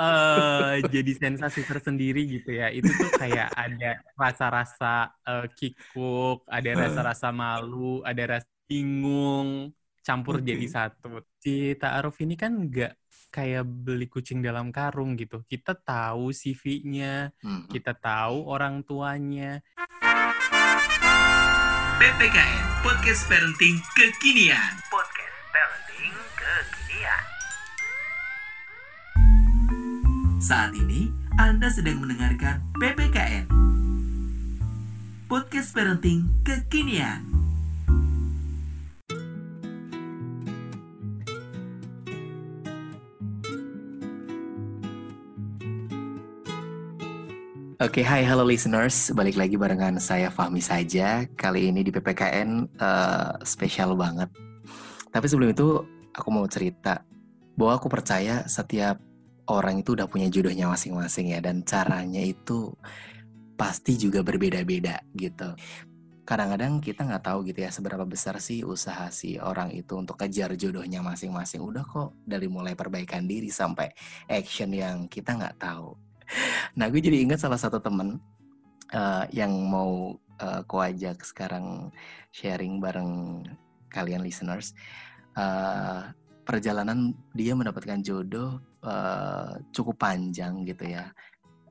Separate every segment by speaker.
Speaker 1: uh, jadi sensasi tersendiri gitu ya. Itu tuh kayak ada rasa-rasa uh, kikuk, ada rasa-rasa malu, ada rasa bingung, campur okay. jadi satu. Si Ta'aruf ini kan nggak kayak beli kucing dalam karung gitu. Kita tahu CV-nya, hmm. kita tahu orang tuanya.
Speaker 2: PPKN Podcast Parenting Kekinian. Saat ini Anda sedang mendengarkan PPKN Podcast Parenting Kekinian.
Speaker 3: Oke, okay, hai, halo listeners. Balik lagi barengan saya Fahmi saja. Kali ini di PPKN uh, eh, spesial banget. Tapi sebelum itu, aku mau cerita bahwa aku percaya setiap orang itu udah punya jodohnya masing-masing ya, dan caranya itu pasti juga berbeda-beda gitu. Kadang-kadang kita nggak tahu gitu ya seberapa besar sih usaha si orang itu untuk kejar jodohnya masing-masing. Udah kok dari mulai perbaikan diri sampai action yang kita nggak tahu nah gue jadi ingat salah satu temen uh, yang mau uh, aku ajak sekarang sharing bareng kalian listeners uh, perjalanan dia mendapatkan jodoh uh, cukup panjang gitu ya.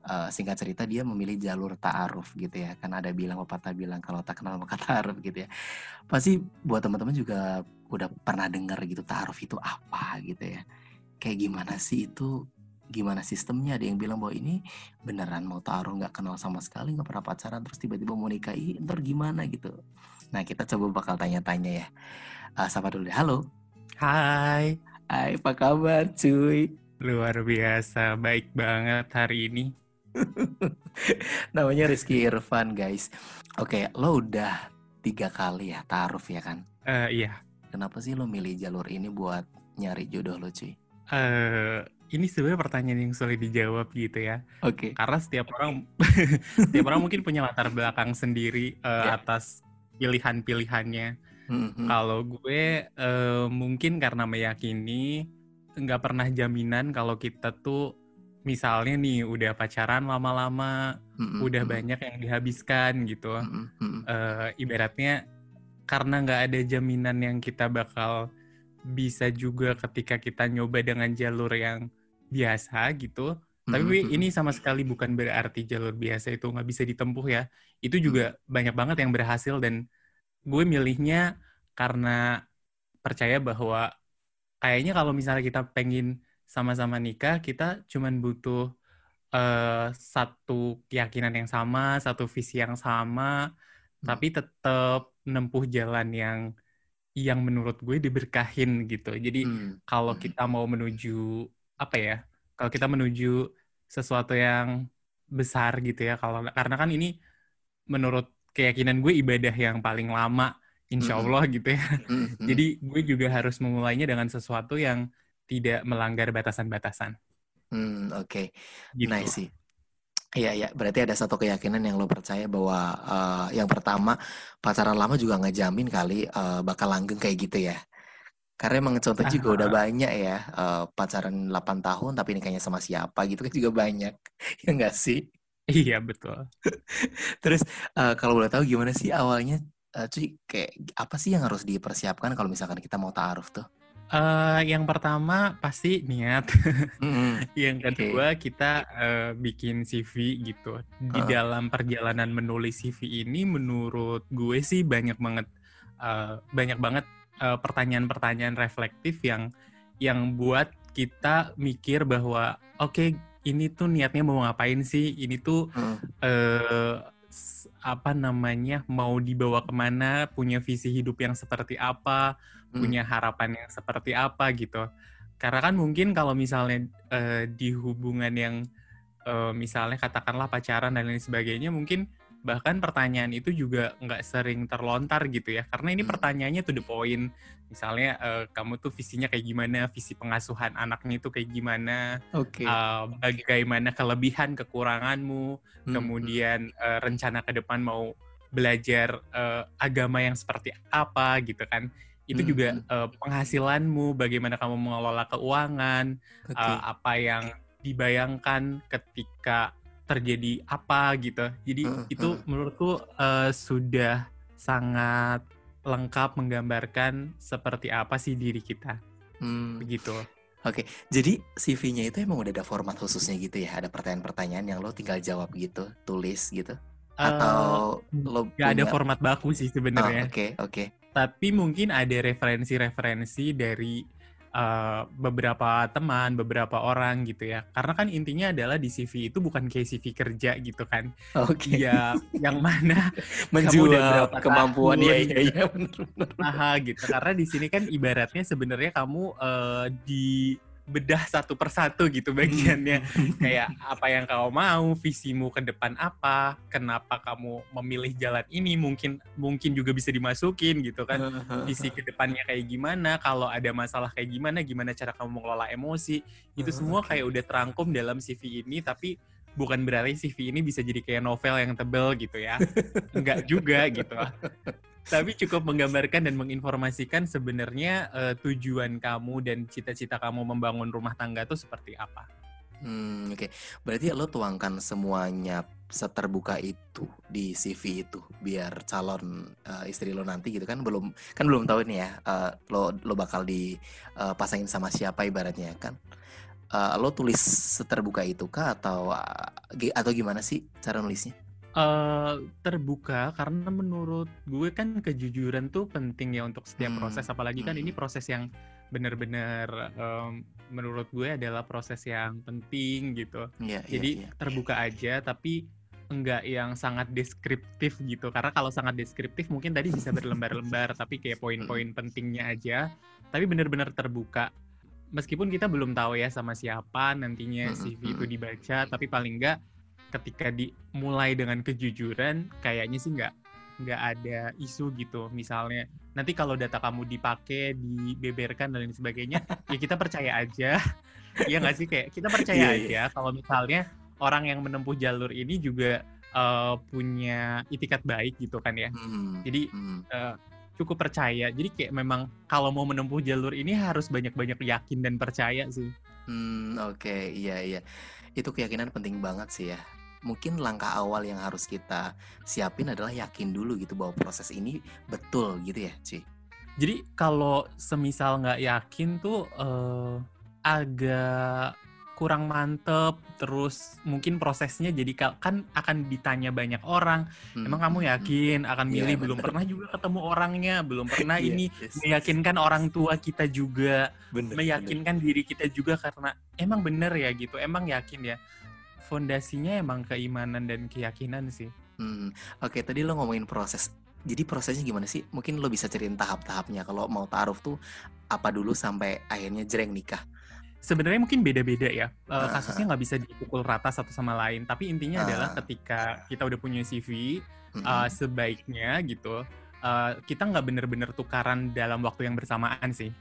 Speaker 3: Uh, singkat cerita dia memilih jalur ta'aruf gitu ya. Kan ada bilang pepatah bilang kalau tak kenal maka ta'aruf gitu ya. Pasti buat teman-teman juga udah pernah dengar gitu ta'aruf itu apa gitu ya. Kayak gimana sih itu gimana sistemnya? Ada yang bilang bahwa ini beneran mau taruh nggak kenal sama sekali nggak pernah pacaran terus tiba-tiba mau nikahi ntar gimana gitu. Nah kita coba bakal tanya-tanya ya. Uh, sapa dulu deh? Halo.
Speaker 1: Hai.
Speaker 3: Hai apa kabar cuy
Speaker 1: luar biasa baik banget hari ini
Speaker 3: namanya Rizky Irfan guys oke lo udah tiga kali ya taruh ya kan
Speaker 1: uh, iya
Speaker 3: kenapa sih lo milih jalur ini buat nyari jodoh lo cuy
Speaker 1: uh, ini sebenarnya pertanyaan yang sulit dijawab gitu ya.
Speaker 3: Oke. Okay.
Speaker 1: Karena setiap orang setiap orang mungkin punya latar belakang sendiri uh, eh, yeah. atas pilihan-pilihannya. Mm-hmm. Kalau gue uh, mungkin karena meyakini nggak pernah jaminan kalau kita tuh misalnya nih udah pacaran lama-lama, mm-hmm. udah banyak yang dihabiskan gitu. Mm-hmm. Uh, ibaratnya karena nggak ada jaminan yang kita bakal bisa juga ketika kita nyoba dengan jalur yang biasa gitu. Mm-hmm. Tapi ini sama sekali bukan berarti jalur biasa itu nggak bisa ditempuh ya. Itu juga mm-hmm. banyak banget yang berhasil dan gue milihnya karena percaya bahwa kayaknya kalau misalnya kita pengen sama-sama nikah, kita cuman butuh uh, satu keyakinan yang sama, satu visi yang sama, hmm. tapi tetap nempuh jalan yang yang menurut gue diberkahin gitu. Jadi hmm. kalau kita mau menuju apa ya kalau kita menuju sesuatu yang besar gitu ya kalau karena kan ini menurut keyakinan gue ibadah yang paling lama insya Allah mm. gitu ya mm. jadi gue juga harus memulainya dengan sesuatu yang tidak melanggar batasan-batasan
Speaker 3: hmm, oke okay. gitu. nice sih Iya, iya. Berarti ada satu keyakinan yang lo percaya bahwa uh, yang pertama pacaran lama juga ngejamin kali uh, bakal langgeng kayak gitu ya. Karena emang contoh juga udah banyak ya uh, pacaran 8 tahun tapi nikahnya sama siapa gitu kan juga banyak. ya enggak sih?
Speaker 1: Iya betul.
Speaker 3: Terus uh, kalau boleh tahu gimana sih awalnya uh, cuy kayak apa sih yang harus dipersiapkan kalau misalkan kita mau taaruf tuh?
Speaker 1: Uh, yang pertama pasti niat. mm-hmm. yang kedua okay. kita uh, bikin CV gitu. Di uh. dalam perjalanan menulis CV ini menurut gue sih banyak banget uh, banyak banget uh, pertanyaan-pertanyaan reflektif yang yang buat kita mikir bahwa oke okay, ini tuh niatnya mau ngapain sih ini tuh hmm. uh, apa namanya mau dibawa ke mana punya visi hidup yang seperti apa hmm. punya harapan yang seperti apa gitu karena kan mungkin kalau misalnya uh, di hubungan yang uh, misalnya katakanlah pacaran dan lain sebagainya mungkin bahkan pertanyaan itu juga nggak sering terlontar gitu ya karena ini hmm. pertanyaannya tuh the point misalnya uh, kamu tuh visinya kayak gimana visi pengasuhan anaknya itu kayak gimana
Speaker 3: okay.
Speaker 1: uh, eh, bagaimana kelebihan kekuranganmu hmm. kemudian uh, rencana ke depan mau belajar uh, agama yang seperti apa gitu kan itu hmm. juga uh, penghasilanmu bagaimana kamu mengelola keuangan okay. uh, apa yang dibayangkan ketika terjadi apa gitu. Jadi
Speaker 3: Hmm,
Speaker 1: itu
Speaker 3: hmm.
Speaker 1: menurutku eh, sudah sangat lengkap menggambarkan seperti apa sih diri kita
Speaker 3: Hmm,
Speaker 1: begitu.
Speaker 3: Oke, jadi CV-nya itu emang udah ada format khususnya gitu ya? Ada pertanyaan-pertanyaan yang lo tinggal jawab gitu, tulis gitu? Atau lo
Speaker 1: Eh, Gak ada
Speaker 3: punya-
Speaker 1: format baku sih
Speaker 3: Oh,
Speaker 1: sebenarnya.
Speaker 3: Oke, oke.
Speaker 1: Tapi mungkin ada referensi-referensi dari eh, beberapa teman, beberapa orang gitu ya. Karena kan intinya adalah di CV itu bukan kayak CV kerja gitu kan.
Speaker 3: Oke.
Speaker 1: Ya yang mana
Speaker 3: Menjual kemampuan
Speaker 1: tahun,
Speaker 3: ya,
Speaker 1: gitu.
Speaker 3: iya, iya, bener.
Speaker 1: Aha gitu. Karena di sini kan ibaratnya sebenarnya kamu eh, di bedah satu persatu gitu bagiannya. Kayak apa yang kau mau, visimu ke depan apa, kenapa kamu memilih jalan ini, mungkin mungkin juga bisa dimasukin gitu kan. Visi ke depannya kayak gimana, kalau ada masalah kayak gimana, gimana cara kamu mengelola emosi. Itu semua kayak udah terangkum dalam CV ini tapi bukan berarti CV ini bisa jadi kayak novel yang tebel gitu ya. Enggak juga gitu. Tapi cukup menggambarkan dan menginformasikan sebenarnya eh, tujuan kamu dan cita-cita kamu membangun rumah tangga itu seperti apa.
Speaker 3: Hmm, oke. Berarti lo tuangkan semuanya seterbuka itu di CV itu biar calon eh, istri lo nanti gitu kan belum kan belum tahu nih ya eh, lo lo bakal dipasangin sama siapa ibaratnya kan. Eh, lo tulis seterbuka itu kah atau gi- atau gimana sih cara nulisnya?
Speaker 1: Eh terbuka karena menurut gue kan kejujuran tuh penting ya untuk setiap
Speaker 3: Hmm,
Speaker 1: proses. Apalagi kan
Speaker 3: hmm.
Speaker 1: ini proses yang benar-benar em, menurut gue adalah proses yang penting gitu.
Speaker 3: Iya, iya,
Speaker 1: jadi
Speaker 3: iya.
Speaker 1: terbuka aja tapi enggak yang sangat deskriptif gitu. Karena kalau sangat deskriptif mungkin tadi bisa berlembar-lembar tapi kayak poin-poin pentingnya aja. Tapi benar-benar terbuka. Meskipun kita belum tahu ya sama siapa nantinya CV
Speaker 3: mm,
Speaker 1: itu
Speaker 3: mm.
Speaker 1: dibaca tapi paling enggak ketika dimulai dengan kejujuran kayaknya sih nggak nggak ada isu gitu. Misalnya nanti kalau data kamu dipakai dibeberkan dan lain sebagainya ya kita percaya aja. Iya nggak sih kayak kita percaya
Speaker 3: Iya, iya.
Speaker 1: aja. Kalau misalnya orang yang menempuh jalur ini juga eh, punya itikat baik gitu kan ya.
Speaker 3: Hmm,
Speaker 1: jadi eh, cukup percaya. Jadi kayak memang kalau mau menempuh jalur ini harus banyak-banyak yakin dan percaya sih.
Speaker 3: Hmm, oke, iya iya. Itu keyakinan penting banget sih ya. Mungkin langkah awal yang harus kita siapin adalah yakin dulu gitu bahwa proses ini betul gitu ya, Ci.
Speaker 1: Jadi kalau semisal nggak yakin tuh eh, agak kurang mantep, terus mungkin prosesnya jadi ka- kan akan ditanya banyak orang.
Speaker 3: Hmm,
Speaker 1: Emang kamu
Speaker 3: hmm, hmm.
Speaker 1: yakin akan
Speaker 3: Iya,
Speaker 1: milih? belum
Speaker 3: bener.
Speaker 1: pernah juga ketemu orangnya, belum pernah
Speaker 3: Iya,
Speaker 1: ini
Speaker 3: yes, yes.
Speaker 1: meyakinkan orang tua kita juga,
Speaker 3: Bener, bener.
Speaker 1: meyakinkan diri kita juga karena emang bener ya gitu, emang yakin ya. Fondasinya emang keimanan dan keyakinan sih.
Speaker 3: Hmm, Oke, tadi lo ngomongin proses. Jadi prosesnya gimana sih? Mungkin lo bisa ceritain tahap-tahapnya. Kalau mau taruh tuh apa dulu sampai akhirnya jreng nikah.
Speaker 1: sebenarnya mungkin beda-beda ya.
Speaker 3: Ah,
Speaker 1: kasusnya nggak bisa dipukul rata satu sama lain. Tapi intinya adalah
Speaker 3: Ah.
Speaker 1: ketika kita udah punya CV,
Speaker 3: Mm-mm.
Speaker 1: eh, sebaiknya gitu, eh, kita nggak bener-bener tukaran dalam waktu yang bersamaan sih.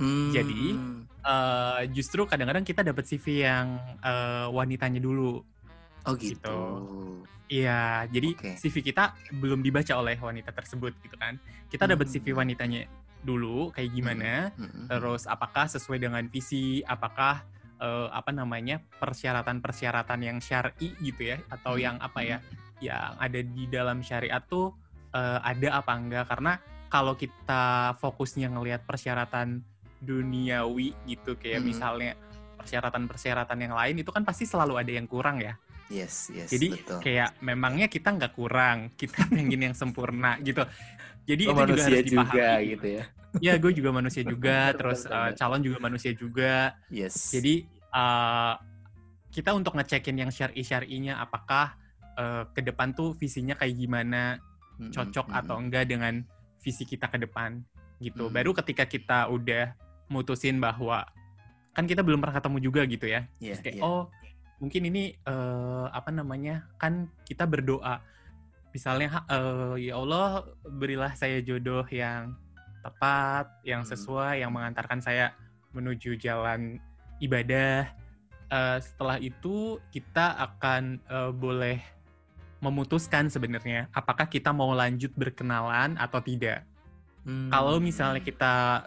Speaker 3: Hmm,
Speaker 1: jadi, Eh, justru kadang-kadang kita dapat CV yang eh, wanitanya dulu.
Speaker 3: oh gitu.
Speaker 1: gitu. Iya, jadi
Speaker 3: Oke.
Speaker 1: CV kita belum dibaca oleh wanita tersebut gitu kan. Kita dapat
Speaker 3: Hmm.
Speaker 1: CV wanitanya dulu kayak gimana,
Speaker 3: Mm-mm.
Speaker 1: terus apakah sesuai dengan visi, apakah eh, apa namanya persyaratan-persyaratan yang syar'i gitu ya, atau
Speaker 3: Hmm,
Speaker 1: yang apa ya, yang ada di dalam syariat tuh eh, ada apa enggak? Karena kalau kita fokusnya ngelihat persyaratan duniawi gitu, kayak
Speaker 3: Hmm.
Speaker 1: misalnya persyaratan-persyaratan yang lain itu kan pasti selalu ada yang kurang ya.
Speaker 3: Yes, yes,
Speaker 1: Jadi
Speaker 3: betul.
Speaker 1: kayak memangnya kita nggak kurang, kita pengen yang sempurna gitu. Jadi
Speaker 3: Lo
Speaker 1: itu juga harus
Speaker 3: juga,
Speaker 1: dipahami.
Speaker 3: gitu ya.
Speaker 1: Ya, gue juga manusia juga, terus
Speaker 3: benar.
Speaker 1: calon juga manusia juga.
Speaker 3: Yes.
Speaker 1: Jadi eh, kita untuk ngecekin yang syar'i-syar'inya apakah eh, ke depan tuh visinya kayak gimana,
Speaker 3: Mm-mm,
Speaker 1: cocok
Speaker 3: mm-mm.
Speaker 1: atau enggak dengan visi kita ke depan gitu.
Speaker 3: Hmm.
Speaker 1: Baru ketika kita udah mutusin bahwa kan kita belum pernah ketemu juga gitu ya.
Speaker 3: Iya,
Speaker 1: Terus kayak
Speaker 3: iya.
Speaker 1: oh mungkin ini eh, apa namanya kan kita berdoa misalnya eh, ya Allah berilah saya jodoh yang tepat, yang
Speaker 3: Hmm.
Speaker 1: sesuai, yang mengantarkan saya menuju jalan ibadah. Eh, setelah itu kita akan eh, boleh memutuskan sebenarnya apakah kita mau lanjut berkenalan atau tidak. Kalau
Speaker 3: Hmm.
Speaker 1: misalnya kita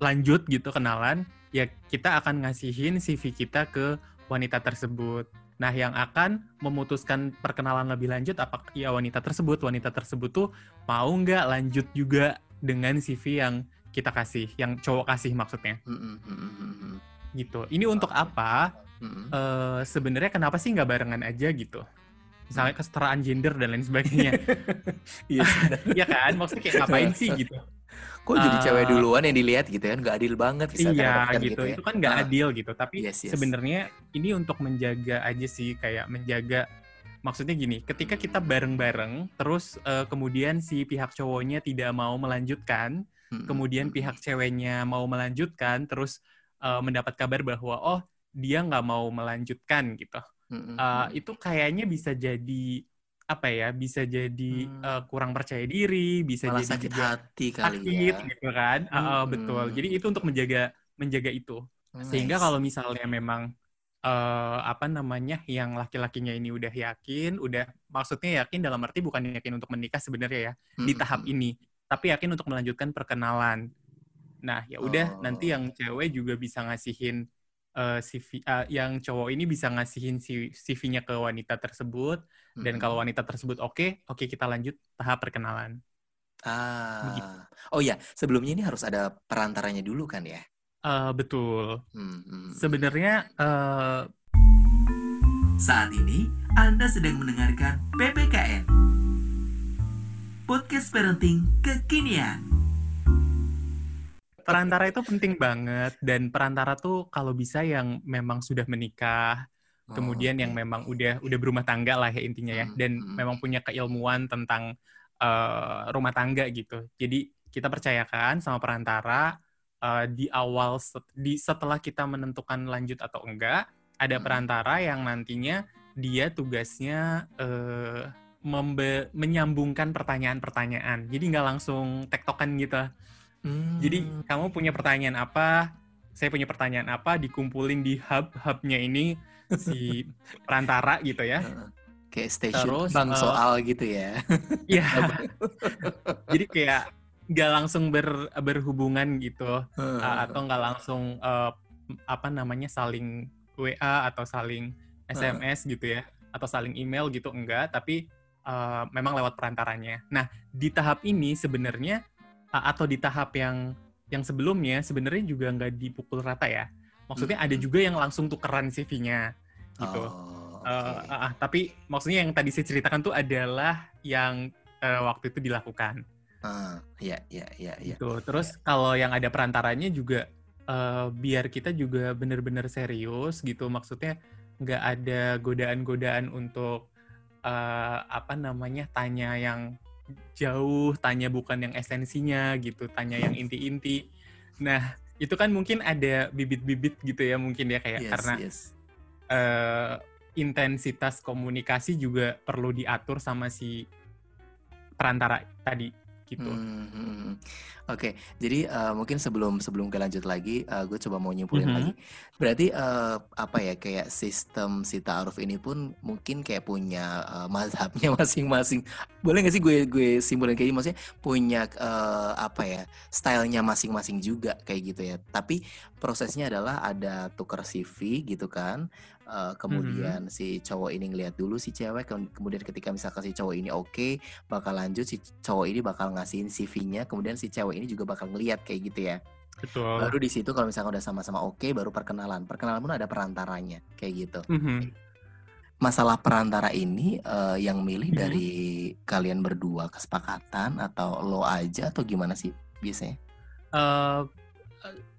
Speaker 1: lanjut gitu kenalan, ya kita akan ngasihin CV kita ke wanita tersebut. Nah, yang akan memutuskan perkenalan lebih lanjut apakah ya wanita tersebut, wanita tersebut tuh mau nggak lanjut juga dengan CV yang kita kasih, yang cowok kasih maksudnya.
Speaker 3: Mm, mm, mm, mm, mm.
Speaker 1: Gitu. Ini untuk apa? Eh, sebenarnya kenapa sih nggak barengan aja gitu? Misalnya kesetaraan gender dan lain sebagainya.
Speaker 3: Iya.
Speaker 1: Iya kan? Maksudnya kayak ngapain sih gitu?
Speaker 3: Kok jadi
Speaker 1: Eh,
Speaker 3: cewek duluan yang dilihat gitu kan? Gak adil banget bisa
Speaker 1: iya
Speaker 3: kadang-kadang
Speaker 1: gitu.
Speaker 3: ya.
Speaker 1: Itu kan nggak
Speaker 3: Ah.
Speaker 1: adil gitu. Tapi
Speaker 3: Yes, yes.
Speaker 1: sebenarnya ini untuk menjaga aja sih kayak menjaga maksudnya gini, ketika kita bareng-bareng terus eh, kemudian si pihak cowoknya tidak mau melanjutkan,
Speaker 3: Mm, mm,
Speaker 1: kemudian pihak ceweknya mau melanjutkan terus eh, mendapat kabar bahwa oh dia nggak mau melanjutkan gitu.
Speaker 3: mm, mm,
Speaker 1: Eh,
Speaker 3: mm.
Speaker 1: itu kayaknya bisa jadi apa ya? Bisa jadi
Speaker 3: Hmm.
Speaker 1: eh, kurang percaya diri, bisa
Speaker 3: Malah
Speaker 1: jadi
Speaker 3: sakit hati kali
Speaker 1: sakit
Speaker 3: ya.
Speaker 1: gitu kan? Ah, ah,
Speaker 3: Mm-mm.
Speaker 1: betul. Jadi itu untuk menjaga menjaga itu. Sehingga
Speaker 3: Nice.
Speaker 1: kalau misalnya memang eh, apa namanya yang laki-lakinya ini udah yakin, udah maksudnya yakin dalam arti bukan yakin untuk menikah sebenarnya ya di
Speaker 3: Mm,
Speaker 1: tahap
Speaker 3: mm,
Speaker 1: ini, tapi yakin untuk melanjutkan perkenalan. Nah, ya udah
Speaker 3: Oh.
Speaker 1: nanti yang cewek juga bisa ngasihin eh, CV, eh, yang cowok ini bisa ngasihin si- CV-nya ke wanita tersebut, dan
Speaker 3: mm,
Speaker 1: kalau
Speaker 3: mm.
Speaker 1: wanita tersebut oke, oke kita lanjut tahap perkenalan.
Speaker 3: Ah. Oh ya, sebelumnya ini harus ada perantaranya dulu kan ya?
Speaker 1: Eh, betul.
Speaker 3: Hmm, hmm.
Speaker 1: Sebenarnya eh,
Speaker 2: Saat ini Anda sedang mendengarkan PPKN Podcast Parenting Kekinian
Speaker 1: perantara itu penting banget dan perantara tuh kalau bisa yang memang sudah menikah,
Speaker 3: Oh,
Speaker 1: kemudian yang memang udah udah berumah tangga lah ya intinya ya
Speaker 3: Hmm,
Speaker 1: dan
Speaker 3: hmm.
Speaker 1: memang punya keilmuan tentang eh, rumah tangga gitu. Jadi kita percayakan sama perantara eh, di awal set- di setelah kita menentukan lanjut atau enggak, ada
Speaker 3: Hmm.
Speaker 1: perantara yang nantinya dia tugasnya eh, membe- menyambungkan pertanyaan-pertanyaan. Jadi nggak langsung tektokan gitu.
Speaker 3: Hmm.
Speaker 1: Jadi kamu punya pertanyaan apa? Saya punya pertanyaan apa? Dikumpulin di hub-hubnya ini si perantara gitu ya.
Speaker 3: Kayak station
Speaker 1: Terus,
Speaker 3: bang
Speaker 1: eh,
Speaker 3: soal gitu ya.
Speaker 1: Iya. Jadi kayak nggak langsung ber, berhubungan gitu,
Speaker 3: Heeh.
Speaker 1: uh, atau nggak langsung uh, apa namanya saling WA atau saling SMS gitu ya, atau saling email gitu enggak, tapi uh, memang lewat perantaranya. Nah di tahap ini sebenarnya uh, atau di tahap yang yang sebelumnya sebenarnya juga nggak dipukul rata ya. Maksudnya ada juga yang langsung tukeran CV-nya gitu.
Speaker 3: Oh,
Speaker 1: Eh,
Speaker 3: oke.
Speaker 1: ah, ah, tapi maksudnya yang tadi saya ceritakan tuh adalah yang eh, waktu itu dilakukan.
Speaker 3: Ah, ya, ya, ya, ya.
Speaker 1: Gitu. Terus kalau yang ada perantaranya juga eh, biar kita juga benar-benar serius gitu. Maksudnya nggak ada godaan-godaan untuk eh, apa namanya tanya yang jauh, tanya bukan yang esensinya gitu, tanya yang inti-inti. Nah itu kan mungkin ada bibit-bibit gitu ya mungkin ya kayak
Speaker 3: Yes,
Speaker 1: karena
Speaker 3: yes.
Speaker 1: eh, intensitas komunikasi juga perlu diatur sama si perantara tadi gitu.
Speaker 3: Hmm, hmm, hmm. Oke, jadi eh, mungkin sebelum sebelum kita lanjut lagi, gue coba mau nyimpulin
Speaker 1: Mhm.
Speaker 3: lagi. Berarti eh, apa ya kayak sistem si ta'aruf ini pun mungkin kayak punya eh, mazhabnya masing-masing. Boleh nggak sih gue gue simpulin kayak gini? Maksudnya punya eh, apa ya stylenya masing-masing juga kayak gitu ya. Tapi prosesnya adalah ada tukar CV gitu kan. Eh, kemudian si cowok ini ngeliat dulu si cewek, kem- kemudian ketika misalkan si cowok ini oke, bakal lanjut si cowok ini bakal ngasihin CV-nya, kemudian si cewek ini juga bakal ngeliat kayak gitu ya.
Speaker 1: Betul.
Speaker 3: Baru di situ kalau misalkan udah sama-sama oke, baru perkenalan. Perkenalan pun ada perantaranya kayak gitu.
Speaker 1: Mhm.
Speaker 3: Masalah perantara ini eh, yang milih
Speaker 1: Mhm.
Speaker 3: dari kalian berdua kesepakatan atau lo aja atau gimana sih biasanya?
Speaker 1: Eh,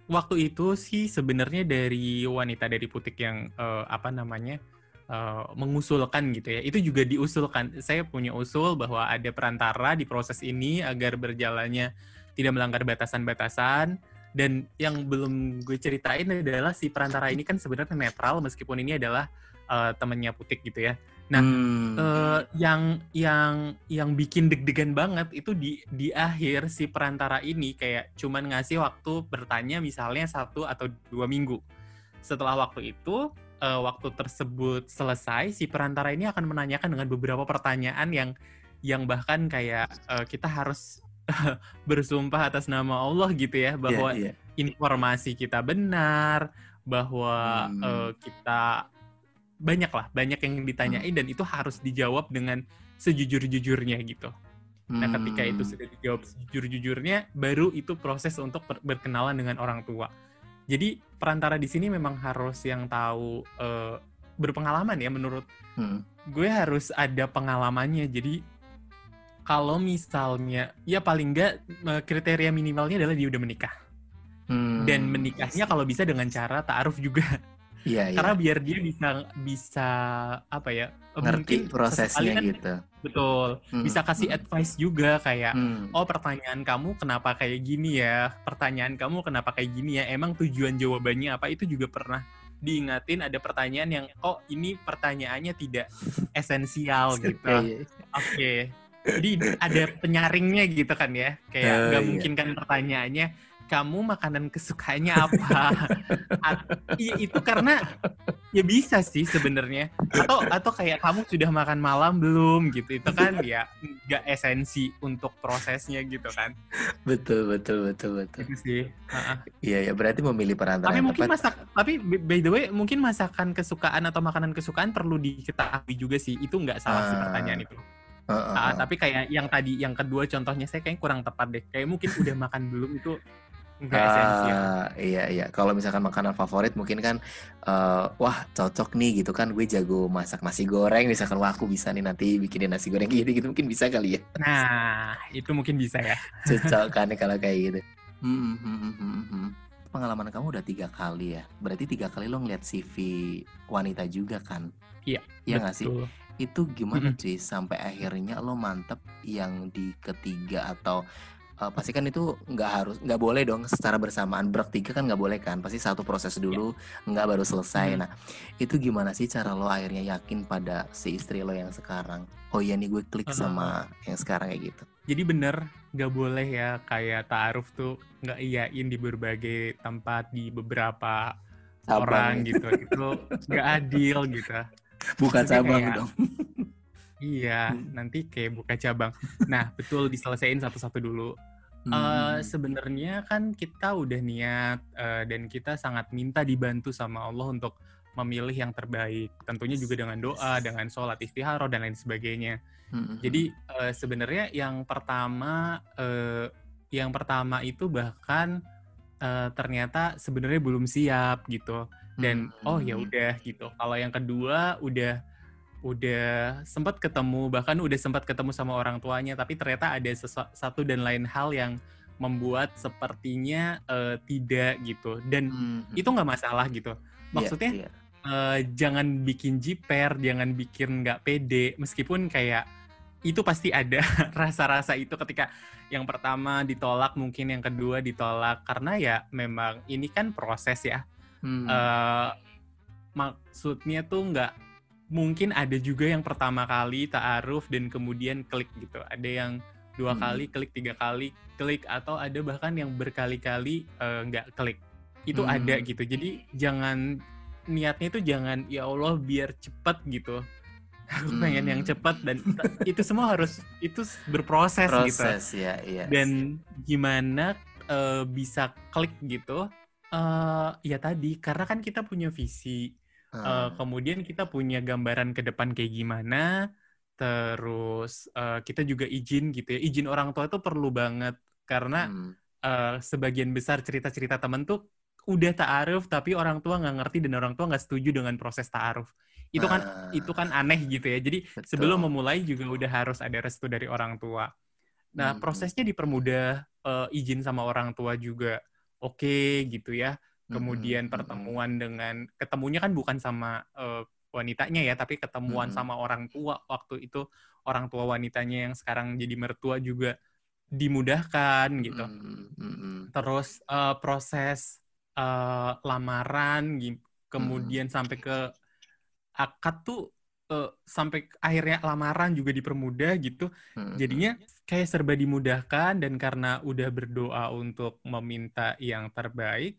Speaker 1: waktu itu sih sebenarnya dari wanita dari putik yang eh, apa namanya eh, mengusulkan gitu ya. Itu juga diusulkan. Saya punya usul bahwa ada perantara di proses ini agar berjalannya tidak melanggar batasan-batasan. Dan yang belum gue ceritain adalah si perantara ini kan sebenarnya netral meskipun ini adalah eh, temannya putik gitu ya. Nah,
Speaker 3: Hmm.
Speaker 1: eh, yang yang yang bikin deg-degan banget itu di di akhir si perantara ini kayak cuman ngasih waktu bertanya misalnya satu atau dua minggu. Setelah waktu itu eh, waktu tersebut selesai si perantara ini akan menanyakan dengan beberapa pertanyaan yang yang bahkan kayak eh, kita harus bersumpah atas nama Allah gitu ya bahwa
Speaker 3: Iya, iya.
Speaker 1: informasi kita benar, bahwa
Speaker 3: Hmm.
Speaker 1: eh, kita banyak lah banyak yang ditanyain dan itu harus dijawab dengan sejujur-jujurnya gitu nah ketika itu
Speaker 3: Hmm.
Speaker 1: sudah dijawab sejujur-jujurnya baru itu proses untuk ber- berkenalan dengan orang tua jadi perantara di sini memang harus yang tahu eh, berpengalaman ya menurut
Speaker 3: Hmm.
Speaker 1: gue harus ada pengalamannya jadi kalau misalnya ya paling enggak eh, kriteria minimalnya adalah dia udah menikah
Speaker 3: Hmm.
Speaker 1: dan menikahnya kalau bisa dengan cara taaruf juga
Speaker 3: Iya, iya.
Speaker 1: karena biar dia bisa bisa apa ya
Speaker 3: ngerti
Speaker 1: mungkin
Speaker 3: prosesnya
Speaker 1: kan-
Speaker 3: gitu.
Speaker 1: betul
Speaker 3: Hmm,
Speaker 1: bisa kasih
Speaker 3: hmm,
Speaker 1: advice juga kayak
Speaker 3: hmm.
Speaker 1: oh pertanyaan kamu kenapa kayak gini ya pertanyaan kamu kenapa kayak gini ya emang tujuan jawabannya apa itu juga pernah diingatin ada pertanyaan yang oh ini pertanyaannya tidak esensial gitu
Speaker 3: Iya, iya.
Speaker 1: Oke. Jadi ada penyaringnya gitu kan ya. Kayak
Speaker 3: Oh,
Speaker 1: nggak
Speaker 3: iya.
Speaker 1: mungkin kan pertanyaannya kamu makanan kesukaannya apa? Iya itu karena ya bisa sih sebenarnya. Atau atau kayak kamu sudah makan malam belum gitu. Itu kan ya nggak esensi untuk prosesnya gitu kan.
Speaker 3: Betul, betul, betul, betul.
Speaker 1: Itu sih.
Speaker 3: Iya, ya berarti memilih perantara
Speaker 1: Tapi mungkin
Speaker 3: tepat.
Speaker 1: masak tapi by the way mungkin masakan kesukaan atau makanan kesukaan perlu diketahui juga sih. Itu nggak salah sih
Speaker 3: Ah.
Speaker 1: pertanyaan itu.
Speaker 3: Heeh,
Speaker 1: Ah,
Speaker 3: heeh.
Speaker 1: tapi kayak yang tadi yang kedua contohnya saya kayaknya kurang tepat deh. Kayak mungkin udah makan belum itu enggak esensial.
Speaker 3: Ah, iya iya. Kalau misalkan makanan favorit mungkin kan eh, wah cocok nih gitu kan gue jago masak nasi goreng misalkan wah aku bisa nih nanti bikinin nasi goreng gitu gitu mungkin bisa kali ya.
Speaker 1: Nah, itu mungkin bisa ya.
Speaker 3: Cocok kan kalau kayak gitu. Hmm, hmm, hmm, hmm, hmm. Pengalaman kamu udah tiga kali ya. Berarti tiga kali lo ngeliat CV wanita juga kan?
Speaker 1: Iya,
Speaker 3: Iya nggak sih? Itu gimana cuy sampai akhirnya lo mantep yang di ketiga atau eh, pasti kan itu nggak harus nggak boleh dong secara bersamaan bertiga kan nggak boleh kan pasti satu proses dulu nggak baru selesai
Speaker 1: Mm.
Speaker 3: nah itu gimana sih cara lo akhirnya yakin pada si istri lo yang sekarang oh iya nih gue klik
Speaker 1: Uh-huh.
Speaker 3: sama yang sekarang kayak gitu
Speaker 1: Jadi bener nggak boleh ya kayak taaruf tuh nggak iyain di berbagai tempat di beberapa
Speaker 3: Cabang
Speaker 1: orang
Speaker 3: ya.
Speaker 1: gitu. Itu nggak adil gitu.
Speaker 3: bukan
Speaker 1: Maksudnya
Speaker 3: cabang
Speaker 1: kayak-
Speaker 3: dong
Speaker 1: Iya,
Speaker 3: Hmm.
Speaker 1: nanti kayak buka cabang. Nah, betul diselesaikan satu-satu dulu.
Speaker 3: Hmm.
Speaker 1: sebenarnya kan kita udah niat eh, dan kita sangat minta dibantu sama Allah untuk memilih yang terbaik. Tentunya juga dengan doa, dengan sholat istiharoh dan lain sebagainya.
Speaker 3: Hmm,
Speaker 1: Jadi eh, sebenarnya yang pertama, eh, yang pertama itu bahkan eh, ternyata sebenarnya belum siap gitu. Dan
Speaker 3: hmm,
Speaker 1: oh ya udah gitu. Kalau yang kedua udah udah sempat ketemu bahkan udah sempat ketemu sama orang tuanya tapi ternyata ada satu dan lain hal yang membuat sepertinya eh, tidak gitu dan
Speaker 3: Hmm, hmm.
Speaker 1: itu nggak masalah gitu
Speaker 3: Iya,
Speaker 1: maksudnya
Speaker 3: iya.
Speaker 1: eh, jangan bikin jiper jangan bikin nggak pede meskipun kayak itu pasti ada rasa-rasa itu ketika yang pertama ditolak mungkin yang kedua ditolak karena ya memang ini kan proses ya
Speaker 3: Hmm.
Speaker 1: eh maksudnya tuh nggak mungkin ada juga yang pertama kali ta'aruf dan kemudian klik gitu ada yang dua
Speaker 3: Hmm.
Speaker 1: kali klik tiga kali klik atau ada bahkan yang berkali-kali eh, nggak klik itu
Speaker 3: Hmm.
Speaker 1: ada gitu jadi jangan niatnya itu jangan ya Allah biar cepet gitu aku pengen yang
Speaker 3: Hmm.
Speaker 1: cepet dan itu semua harus itu berproses gitu
Speaker 3: proses ya iya
Speaker 1: dan gimana eh, bisa klik gitu eh ya tadi karena kan kita punya visi Eh, kemudian kita punya gambaran ke depan kayak gimana terus eh, kita juga izin gitu ya izin orang tua itu perlu banget karena
Speaker 3: Hmm.
Speaker 1: eh, sebagian besar cerita-cerita temen tuh udah ta'aruf tapi orang tua nggak ngerti dan orang tua nggak setuju dengan proses ta'aruf itu kan
Speaker 3: Ah,
Speaker 1: itu kan aneh gitu ya jadi
Speaker 3: betul.
Speaker 1: sebelum memulai juga udah harus ada restu dari orang tua. Nah,
Speaker 3: Hmm.
Speaker 1: prosesnya dipermudah eh, izin sama orang tua juga oke gitu ya. Kemudian
Speaker 3: Hmm, hmm, hmm.
Speaker 1: pertemuan dengan ketemunya kan bukan sama eh, wanitanya ya, tapi ketemuan
Speaker 3: Hmm.
Speaker 1: sama orang tua waktu itu orang tua wanitanya yang sekarang jadi mertua juga dimudahkan gitu.
Speaker 3: Hmm, hmm, hmm.
Speaker 1: Terus eh, proses eh, lamaran, kemudian sampai ke akad tuh eh, sampai akhirnya lamaran juga dipermudah gitu.
Speaker 3: Hmm,
Speaker 1: Jadinya kayak serba dimudahkan dan karena udah berdoa untuk meminta yang terbaik,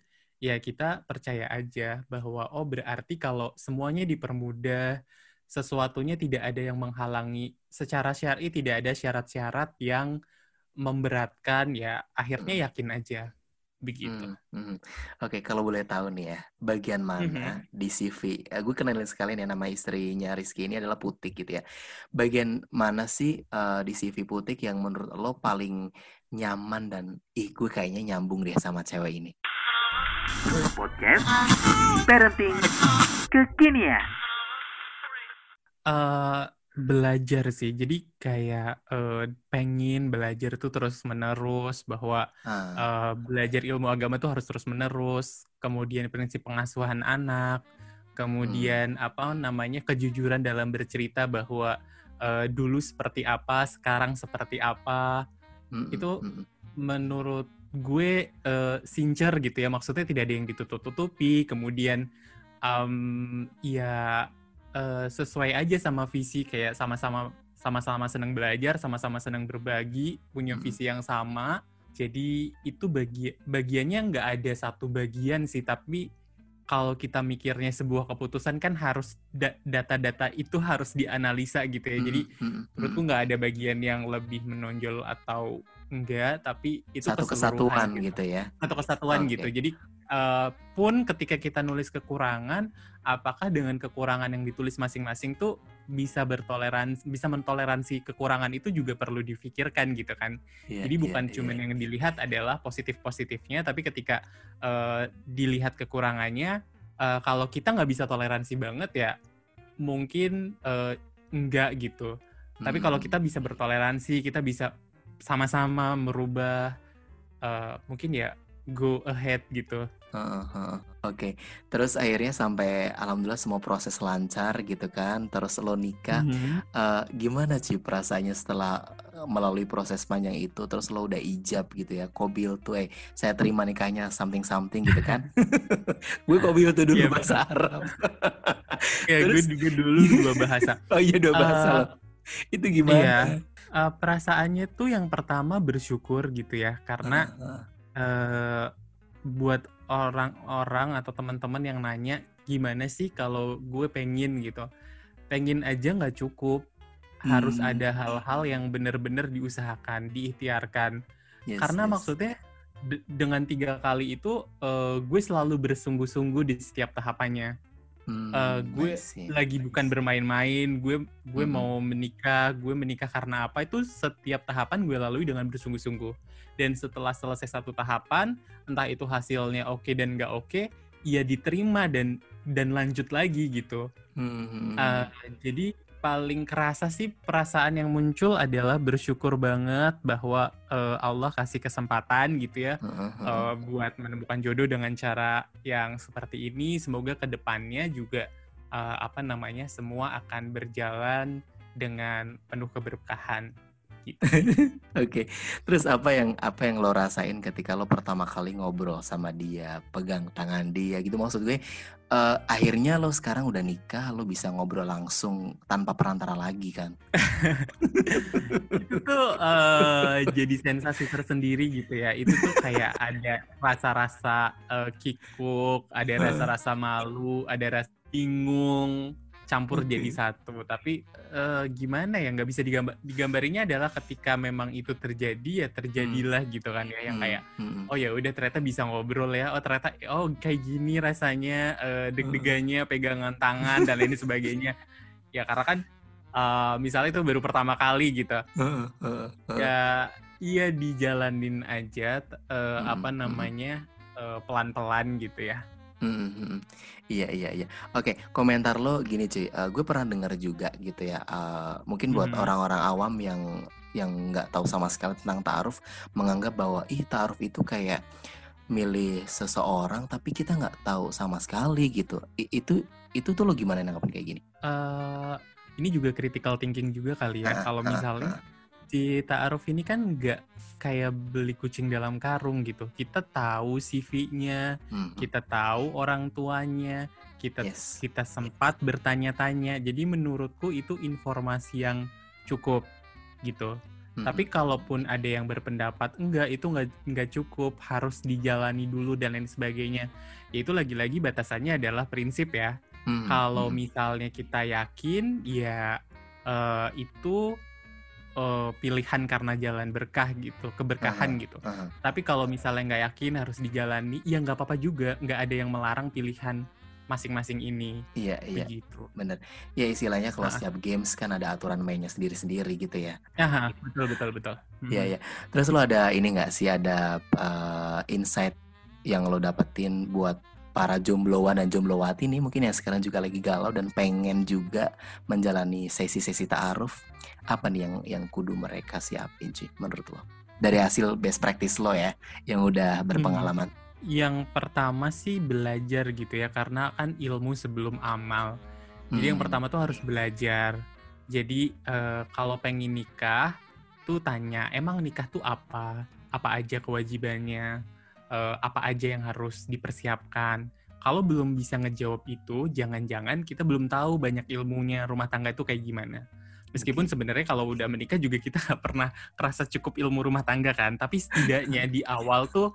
Speaker 1: ya kita percaya aja bahwa oh berarti kalau semuanya dipermudah, sesuatunya tidak ada yang menghalangi. Secara syar'i tidak ada syarat-syarat yang memberatkan ya akhirnya yakin aja. begitu.
Speaker 3: Hmm, hmm. Oke, kalau boleh tahu nih ya, bagian mana
Speaker 1: Mhm.
Speaker 3: di CV? Eh, gue kenalin sekalian ya nama istrinya Rizky ini adalah Putik gitu ya. Bagian mana sih eh, di CV Putik yang menurut lo paling nyaman dan ih gue kayaknya nyambung deh sama cewek ini.
Speaker 4: Podcast Parenting Kekinian.
Speaker 1: Eh, belajar sih. Jadi kayak eh, pengen belajar tuh terus menerus bahwa
Speaker 3: Ah,
Speaker 1: eh, belajar ilmu agama tuh harus terus menerus. Kemudian prinsip pengasuhan anak, kemudian apa namanya kejujuran dalam bercerita bahwa eh, dulu seperti apa, sekarang seperti apa.
Speaker 3: mm,
Speaker 1: itu-
Speaker 3: mm, mm.
Speaker 1: Menurut gue eh, sincer gitu ya. Maksudnya tidak ada yang ditutup-tutupi. Kemudian em, ya eh, sesuai aja sama visi kayak sama-sama sama-sama senang belajar, sama-sama senang berbagi, punya
Speaker 3: Mm-mm.
Speaker 1: visi yang sama. Jadi itu bagi bagiannya nggak ada satu bagian sih, tapi kalau kita mikirnya sebuah keputusan kan harus da- data-data itu harus dianalisa gitu ya. Jadi
Speaker 3: Mm, mm, mm,
Speaker 1: menurutku nggak ada bagian yang lebih menonjol atau enggak, tapi itu
Speaker 3: satu kesatuan gitu ya.
Speaker 1: satu kesatuan
Speaker 3: Oke.
Speaker 1: gitu. Jadi eh, pun ketika kita nulis kekurangan, apakah dengan kekurangan yang ditulis masing-masing tuh bisa bertoleransi, bisa mentoleransi kekurangan itu juga perlu difikirkan gitu kan.
Speaker 3: Iya,
Speaker 1: Jadi
Speaker 3: iya,
Speaker 1: bukan
Speaker 3: iya.
Speaker 1: cuman yang dilihat adalah positif-positifnya, tapi ketika eh, dilihat kekurangannya, eh, kalau kita nggak bisa toleransi banget ya mungkin eh, enggak gitu. Tapi kalau
Speaker 3: Mm,
Speaker 1: kita bisa bertoleransi, kita bisa sama-sama merubah, eh, mungkin ya go ahead gitu.
Speaker 3: Heeh, heeh. Oke, terus akhirnya sampai alhamdulillah semua proses lancar gitu kan. Terus lo nikah,
Speaker 1: Mhm.
Speaker 3: Eh, gimana sih perasaannya setelah eh, melalui proses panjang itu? Terus lo udah ijab gitu ya, kobil tuh, eh saya terima nikahnya something something gitu kan? gue kobil tuh dulu
Speaker 1: Iya,
Speaker 3: bahasa Arab.
Speaker 1: Ya, gue
Speaker 3: Terus-
Speaker 1: juga dulu dua bahasa.
Speaker 3: oh iya dua bahasa lo. Itu gimana?
Speaker 1: Iya. Eh, perasaannya tuh yang pertama bersyukur gitu ya, karena
Speaker 3: Heeh,
Speaker 1: eh, buat orang-orang atau teman-teman yang nanya gimana sih kalau gue pengen gitu, pengen aja nggak cukup, harus
Speaker 3: Hmm.
Speaker 1: ada hal-hal yang benar-benar diusahakan, diikhtiarkan.
Speaker 3: yes,
Speaker 1: Karena
Speaker 3: yes.
Speaker 1: maksudnya de- dengan tiga kali itu eh, gue selalu bersungguh-sungguh di setiap tahapannya.
Speaker 3: Hmm,
Speaker 1: eh, gue
Speaker 3: see,
Speaker 1: Lagi bukan bermain-main, gue gue
Speaker 3: Mhm.
Speaker 1: mau menikah, gue menikah karena apa itu setiap tahapan gue lalui dengan bersungguh-sungguh. Dan setelah selesai satu tahapan, entah itu hasilnya oke dan nggak oke, ya diterima dan dan lanjut lagi gitu.
Speaker 3: Hmm, hmm,
Speaker 1: Eh, jadi paling kerasa sih perasaan yang muncul adalah bersyukur banget bahwa eh, Allah kasih kesempatan gitu ya eh, buat menemukan jodoh dengan cara yang seperti ini. Semoga ke depannya juga eh, apa namanya semua akan berjalan dengan penuh keberkahan. Gitu.
Speaker 3: Oke, terus apa yang apa yang lo rasain ketika lo pertama kali ngobrol sama dia, pegang tangan dia gitu? Maksud gue, eh, akhirnya lo sekarang udah nikah, lo bisa ngobrol langsung tanpa perantara lagi kan?
Speaker 1: itu tuh eh, jadi sensasi tersendiri gitu ya. Itu tuh kayak ada rasa-rasa eh, kikuk, ada rasa-rasa malu, ada rasa bingung campur
Speaker 3: Oke.
Speaker 1: jadi satu. Tapi eh, gimana ya nggak bisa digambar digambarinya adalah ketika memang itu terjadi ya terjadilah gitu kan ya yang
Speaker 3: Hmm,
Speaker 1: kayak
Speaker 3: hmm,
Speaker 1: oh ya udah ternyata bisa ngobrol ya. Oh ternyata oh kayak gini rasanya eh, deg-degannya pegangan tangan dan lain sebagainya. Ya karena kan eh, misalnya itu baru pertama kali gitu ya iya dijalanin aja eh,
Speaker 3: Hmm,
Speaker 1: apa
Speaker 3: hmm.
Speaker 1: namanya eh, pelan-pelan gitu ya
Speaker 3: Hmm, hmm. Iya iya iya. Oke, komentar lo gini cuy. Eh, gue pernah dengar juga gitu ya. eh, mungkin buat
Speaker 1: Mhm.
Speaker 3: orang-orang awam yang yang nggak tahu sama sekali tentang taaruf, menganggap bahwa ih taaruf itu kayak milih seseorang tapi kita nggak tahu sama sekali gitu. I- itu itu tuh lo gimana nanggapin kayak gini?
Speaker 1: Eh, ini juga critical thinking juga kali ya kalau misalnya si ta'aruf ini kan nggak kayak beli kucing dalam karung gitu kita tahu CV-nya
Speaker 3: Hmm,
Speaker 1: kita tahu orang tuanya kita
Speaker 3: Yes.
Speaker 1: kita sempat bertanya-tanya jadi menurutku itu informasi yang cukup gitu
Speaker 3: hmm,
Speaker 1: Tapi kalaupun ada yang berpendapat enggak itu enggak enggak cukup harus dijalani dulu dan lain sebagainya. Ya itu lagi-lagi batasannya adalah prinsip ya.
Speaker 3: hmm,
Speaker 1: Kalau
Speaker 3: hmm,
Speaker 1: misalnya kita yakin ya eh, itu uh, pilihan karena jalan berkah gitu, keberkahan uh, gitu. Uh. Tapi kalau misalnya nggak yakin harus dijalani, ya nggak apa-apa juga. Nggak ada yang melarang pilihan masing-masing ini.
Speaker 3: Iya, iya. Begitu. Bener. Ya istilahnya kalau setiap games kan ada aturan mainnya sendiri-sendiri gitu ya.
Speaker 1: Aha, betul, betul, betul.
Speaker 3: Iya, hmm. iya. Terus lo ada ini nggak sih, ada uh, insight yang lo dapetin buat para jombloan dan jomblowati nih mungkin yang sekarang juga lagi galau dan pengen juga menjalani sesi-sesi ta'aruf apa nih yang yang kudu mereka siapin sih menurut lo dari hasil best practice lo ya yang udah hmm. berpengalaman
Speaker 1: hmm. yang pertama sih belajar gitu ya karena kan ilmu sebelum amal jadi hmm. yang pertama tuh harus belajar jadi uh, kalau pengen nikah tuh tanya emang nikah tuh apa apa aja kewajibannya uh, apa aja yang harus dipersiapkan. Kalau belum bisa ngejawab itu, jangan-jangan kita belum tahu banyak ilmunya rumah tangga itu kayak gimana. Meskipun sebenarnya kalau udah menikah juga kita nggak pernah kerasa cukup ilmu rumah tangga kan, tapi setidaknya di awal tuh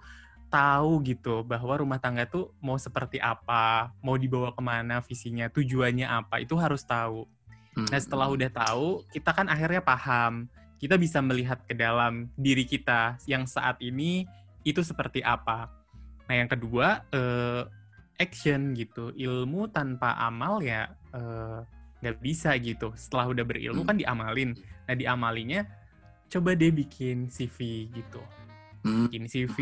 Speaker 1: tahu gitu bahwa rumah tangga tuh mau seperti apa, mau dibawa ke mana visinya, tujuannya apa, itu harus tahu. Nah setelah hmm. udah tahu, kita kan akhirnya paham, kita bisa melihat ke dalam diri kita yang saat ini itu seperti apa. Nah yang kedua uh, action gitu, ilmu tanpa amal ya eh, nggak uh, bisa gitu. Setelah udah berilmu kan diamalin. Nah diamalinya coba deh bikin CV gitu, hmm. bikin CV,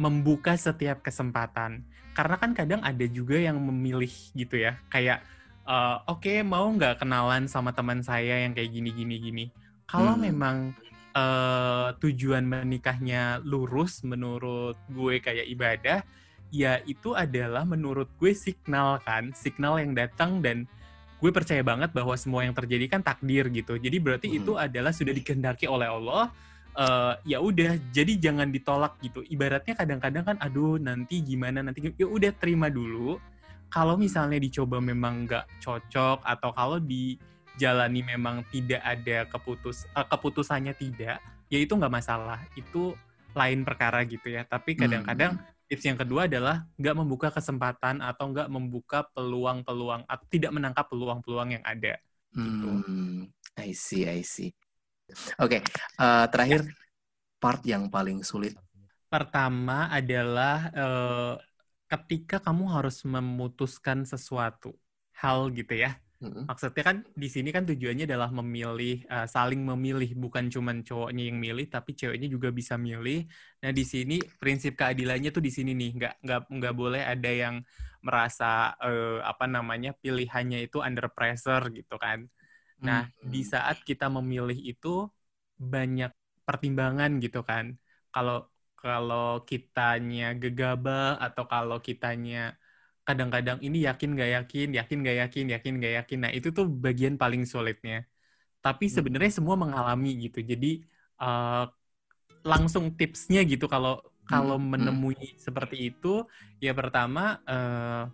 Speaker 1: membuka setiap kesempatan. Karena kan kadang ada juga yang memilih gitu ya, kayak uh, oke okay, mau nggak kenalan sama teman saya yang kayak gini gini gini. Kalau hmm. memang uh, tujuan menikahnya lurus menurut gue kayak ibadah, ya itu adalah menurut gue signal kan, signal yang datang dan gue percaya banget bahwa semua yang terjadi kan takdir gitu. Jadi berarti hmm. itu adalah sudah dikehendaki oleh Allah. Uh, ya udah, jadi jangan ditolak gitu. Ibaratnya kadang-kadang kan, aduh nanti gimana nanti, ya udah terima dulu. Kalau misalnya dicoba memang nggak cocok atau kalau di jalani memang tidak ada keputus uh, keputusannya tidak ya itu nggak masalah itu lain perkara gitu ya tapi kadang-kadang hmm. tips yang kedua adalah nggak membuka kesempatan atau nggak membuka peluang-peluang atau tidak menangkap peluang-peluang yang ada gitu.
Speaker 3: Hmm, I see, I see. Oke, okay, uh, eh, terakhir ya. part yang paling sulit.
Speaker 1: Pertama adalah uh, ketika kamu harus memutuskan sesuatu hal gitu ya hmm Maksudnya kan di sini kan tujuannya adalah memilih, uh, saling memilih, bukan cuma cowoknya yang milih, tapi ceweknya juga bisa milih. Nah di sini prinsip keadilannya tuh di sini nih, nggak nggak nggak boleh ada yang merasa uh, apa namanya pilihannya itu under pressure gitu kan. Nah mm-hmm. di saat kita memilih itu banyak pertimbangan gitu kan. Kalau kalau kitanya gegabah atau kalau kitanya kadang-kadang ini yakin gak yakin, yakin gak yakin, yakin gak yakin. Nah itu tuh bagian paling sulitnya. Tapi hmm. sebenarnya semua mengalami gitu. Jadi uh, langsung tipsnya gitu kalau kalau hmm. menemui hmm. seperti itu, ya pertama uh,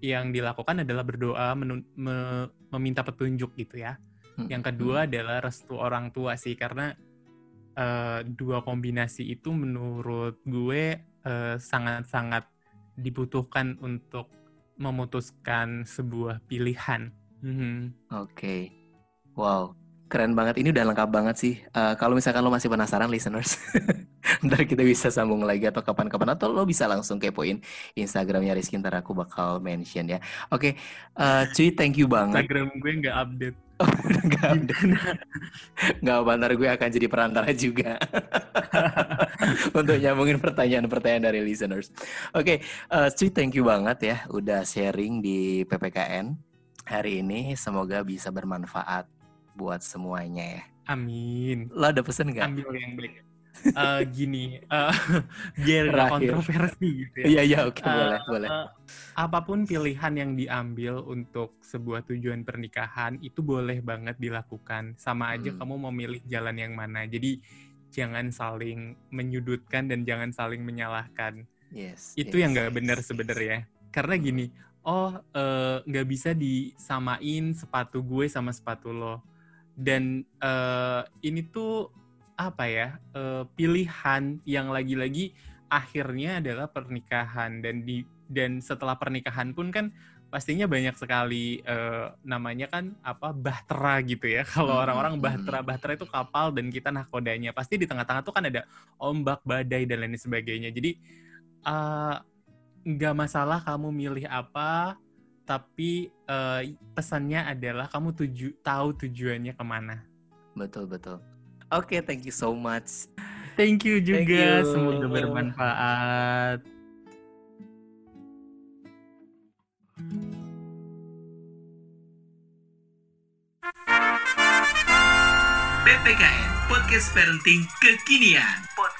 Speaker 1: yang dilakukan adalah berdoa, me meminta petunjuk gitu ya. Yang kedua hmm. adalah restu orang tua sih, karena uh, dua kombinasi itu menurut gue sangat-sangat uh, sangat -sangat dibutuhkan untuk memutuskan sebuah pilihan.
Speaker 3: Mm-hmm. Oke, okay. wow, keren banget. Ini udah lengkap banget sih. Uh, kalau misalkan lo masih penasaran, listeners, ntar kita bisa sambung lagi atau kapan-kapan atau lo bisa langsung kepoin Instagramnya Rizky ntar aku bakal mention ya. Oke, okay. uh, cuy, thank you banget.
Speaker 1: Instagram gue nggak update.
Speaker 3: Oh, gak ada. Gak apa, ntar gue akan jadi perantara juga. Untuk nyambungin pertanyaan-pertanyaan dari listeners. Oke, okay, uh, Cuy thank you banget ya udah sharing di PPKN hari ini. Semoga bisa bermanfaat buat semuanya ya.
Speaker 1: Amin.
Speaker 3: Lo ada pesan gak?
Speaker 1: Ambil yang baik uh, gini uh, biar gak kontroversi gitu ya.
Speaker 3: Iya iya oke okay, uh, boleh boleh. Uh,
Speaker 1: apa pun pilihan yang diambil untuk sebuah tujuan pernikahan itu boleh banget dilakukan. Sama aja hmm. kamu memilih jalan yang mana. Jadi jangan saling menyudutkan dan jangan saling menyalahkan.
Speaker 3: Yes.
Speaker 1: Itu
Speaker 3: yes,
Speaker 1: yang nggak yes. benar sebenarnya. Karena hmm. gini, oh nggak uh, bisa disamain sepatu gue sama sepatu lo. Dan uh, ini tuh apa ya uh, pilihan yang lagi-lagi akhirnya adalah pernikahan dan di dan setelah pernikahan pun kan pastinya banyak sekali uh, namanya kan apa bahtera gitu ya. Kalau hmm, orang-orang hmm, bahtera, hmm. bahtera itu kapal dan kita nahkodanya. Pasti di tengah-tengah tuh kan ada ombak, badai dan lain sebagainya. Jadi uh, nggak masalah kamu milih apa, tapi uh, pesannya adalah kamu tuju tahu tujuannya ke mana.
Speaker 5: Betul betul. Oke, okay, thank you so much.
Speaker 1: Thank you juga, thank you. semoga bermanfaat.
Speaker 3: PPKN Podcast Parenting Kekinian. Podcast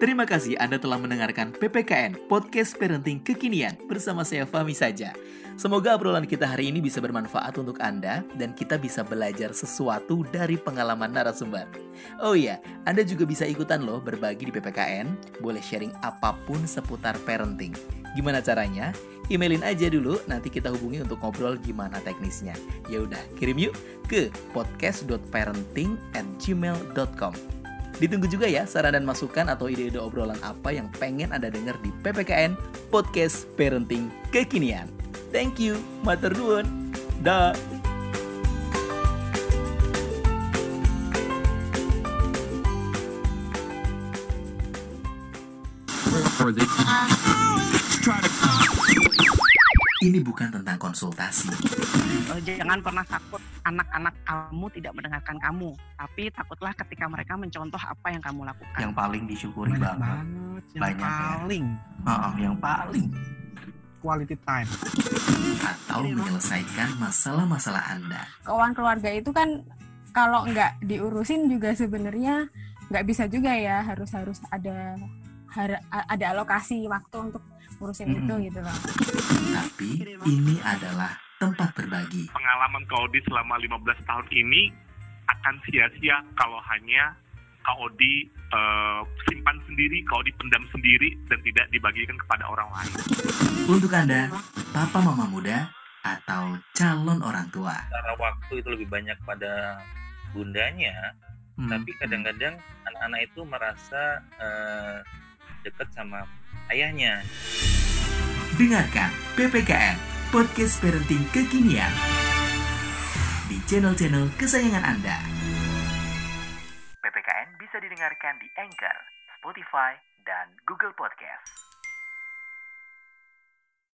Speaker 3: Terima kasih Anda telah mendengarkan PPKN Podcast Parenting Kekinian bersama saya Fami saja. Semoga obrolan kita hari ini bisa bermanfaat untuk Anda dan kita bisa belajar sesuatu dari pengalaman narasumber. Oh iya, Anda juga bisa ikutan loh berbagi di PPKN, boleh sharing apa pun seputar parenting. Gimana caranya? Emailin aja dulu, nanti kita hubungi untuk ngobrol gimana teknisnya. Ya udah, kirim yuk ke podcast.parenting@gmail.com. Ditunggu juga ya saran dan masukan atau ide-ide obrolan apa yang pengen Anda dengar di PPKN Podcast Parenting Kekinian. Thank you, matur nuwun. Da. Ini bukan tentang konsultasi.
Speaker 6: Eh, jangan pernah takut anak-anak kamu tidak mendengarkan kamu, tapi takutlah ketika mereka mencontoh apa yang kamu lakukan.
Speaker 5: Yang paling disyukuri
Speaker 6: Banyak
Speaker 5: banget.
Speaker 6: banget. Yang Banyak ya. paling.
Speaker 5: Ya. Oh, yang paling.
Speaker 6: Quality time.
Speaker 3: Atau menyelesaikan masalah-masalah Anda.
Speaker 7: Keuangan keluarga itu kan kalau nggak diurusin juga sebenarnya nggak bisa juga ya harus harus ada ada alokasi waktu untuk ngurusin hmm. itu gitu loh.
Speaker 3: Tapi ini adalah tempat berbagi.
Speaker 8: Pengalaman Kaudi selama 15 tahun ini akan sia-sia kalau hanya Kaudi uh, simpan sendiri, Kaudi pendam sendiri dan tidak dibagikan kepada orang lain.
Speaker 3: Untuk Anda, papa mama muda atau calon orang tua.
Speaker 9: Cara waktu itu lebih banyak pada bundanya, hmm. tapi kadang-kadang anak-anak itu merasa uh, dekat sama ayahnya.
Speaker 3: Dengarkan PPKN Podcast Parenting Kekinian di channel-channel kesayangan Anda. PPKN bisa didengarkan di Anchor, Spotify, dan Google Podcast.